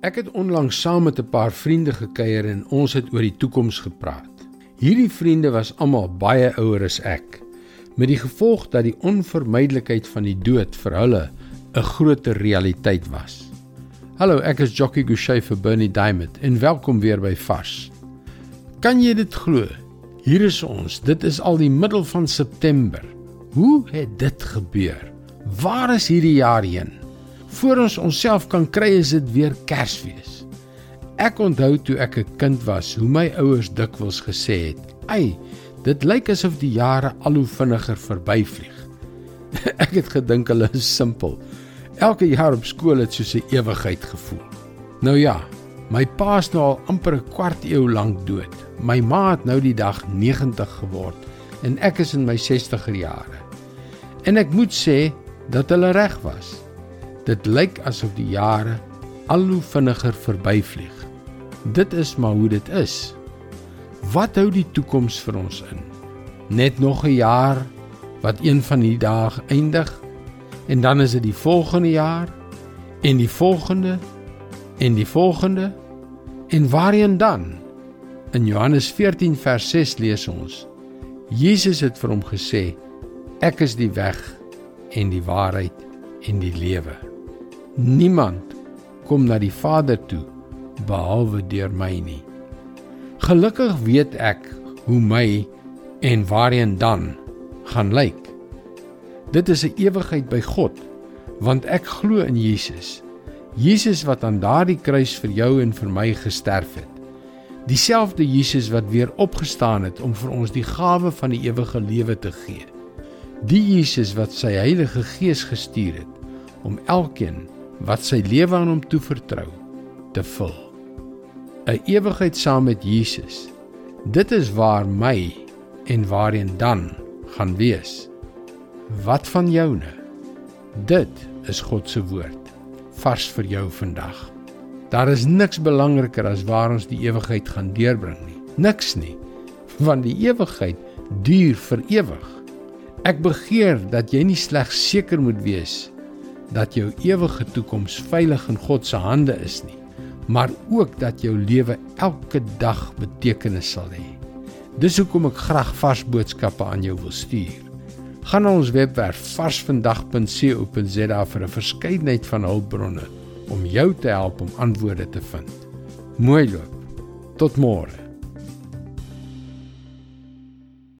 Ek het onlangs saam met 'n paar vriende gekuier en ons het oor die toekoms gepraat. Hierdie vriende was almal baie ouer as ek, met die gevolg dat die onvermydelikheid van die dood vir hulle 'n groter realiteit was. Hallo, ek is Jockey Gouchee vir Bernie Diamond en welkom weer by Vars. Kan jy dit glo? Hier is ons. Dit is al die middel van September. Hoe het dit gebeur? Waar is hierdie jaar heen? Voor ons onsself kan kry is dit weer Kersfees. Ek onthou toe ek 'n kind was, hoe my ouers dikwels gesê het: "Ey, dit lyk asof die jare al hoe vinniger verbyvlieg." ek het gedink hulle is simpel. Elke jaar op skool het soos 'n ewigheid gevoel. Nou ja, my pa is nou al amper 'n kwart eeu lank dood. My ma het nou die dag 90 geword en ek is in my 60er jare. En ek moet sê dat hulle reg was. Dit lyk asof die jare al hoe vinniger verbyvlieg. Dit is maar hoe dit is. Wat hou die toekoms vir ons in? Net nog 'n jaar wat een van hierdie dae eindig en dan is dit die volgende jaar en die volgende en die volgende en waarheen dan? In Johannes 14 vers 6 lees ons: Jesus het vir hom gesê: Ek is die weg en die waarheid en die lewe. Niemand kom na die Vader toe behalwe deur my nie. Gelukkig weet ek hoe my en waarheen dan gaan lyk. Dit is 'n ewigheid by God want ek glo in Jesus. Jesus wat aan daardie kruis vir jou en vir my gesterf het. Dieselfde Jesus wat weer opgestaan het om vir ons die gawe van die ewige lewe te gee. Die Jesus wat sy Heilige Gees gestuur het om elkeen wat sy lewe aan hom toevertrou te vul. 'n Ewigheid saam met Jesus. Dit is waar my en waarheen dan gaan wees. Wat van joune? Dit is God se woord vars vir jou vandag. Daar is niks belangriker as waar ons die ewigheid gaan deurbring nie. Niks nie. Want die ewigheid duur vir ewig. Ek begeer dat jy nie slegs seker moet wees dat jou ewige toekoms veilig in God se hande is nie, maar ook dat jou lewe elke dag betekenis sal hê. Dis hoekom ek graag vars boodskappe aan jou wil stuur. Gaan na ons webwerf varsvandag.co.za vir 'n verskeidenheid van hulpbronne om jou te help om antwoorde te vind. Mooi loop. Tot môre.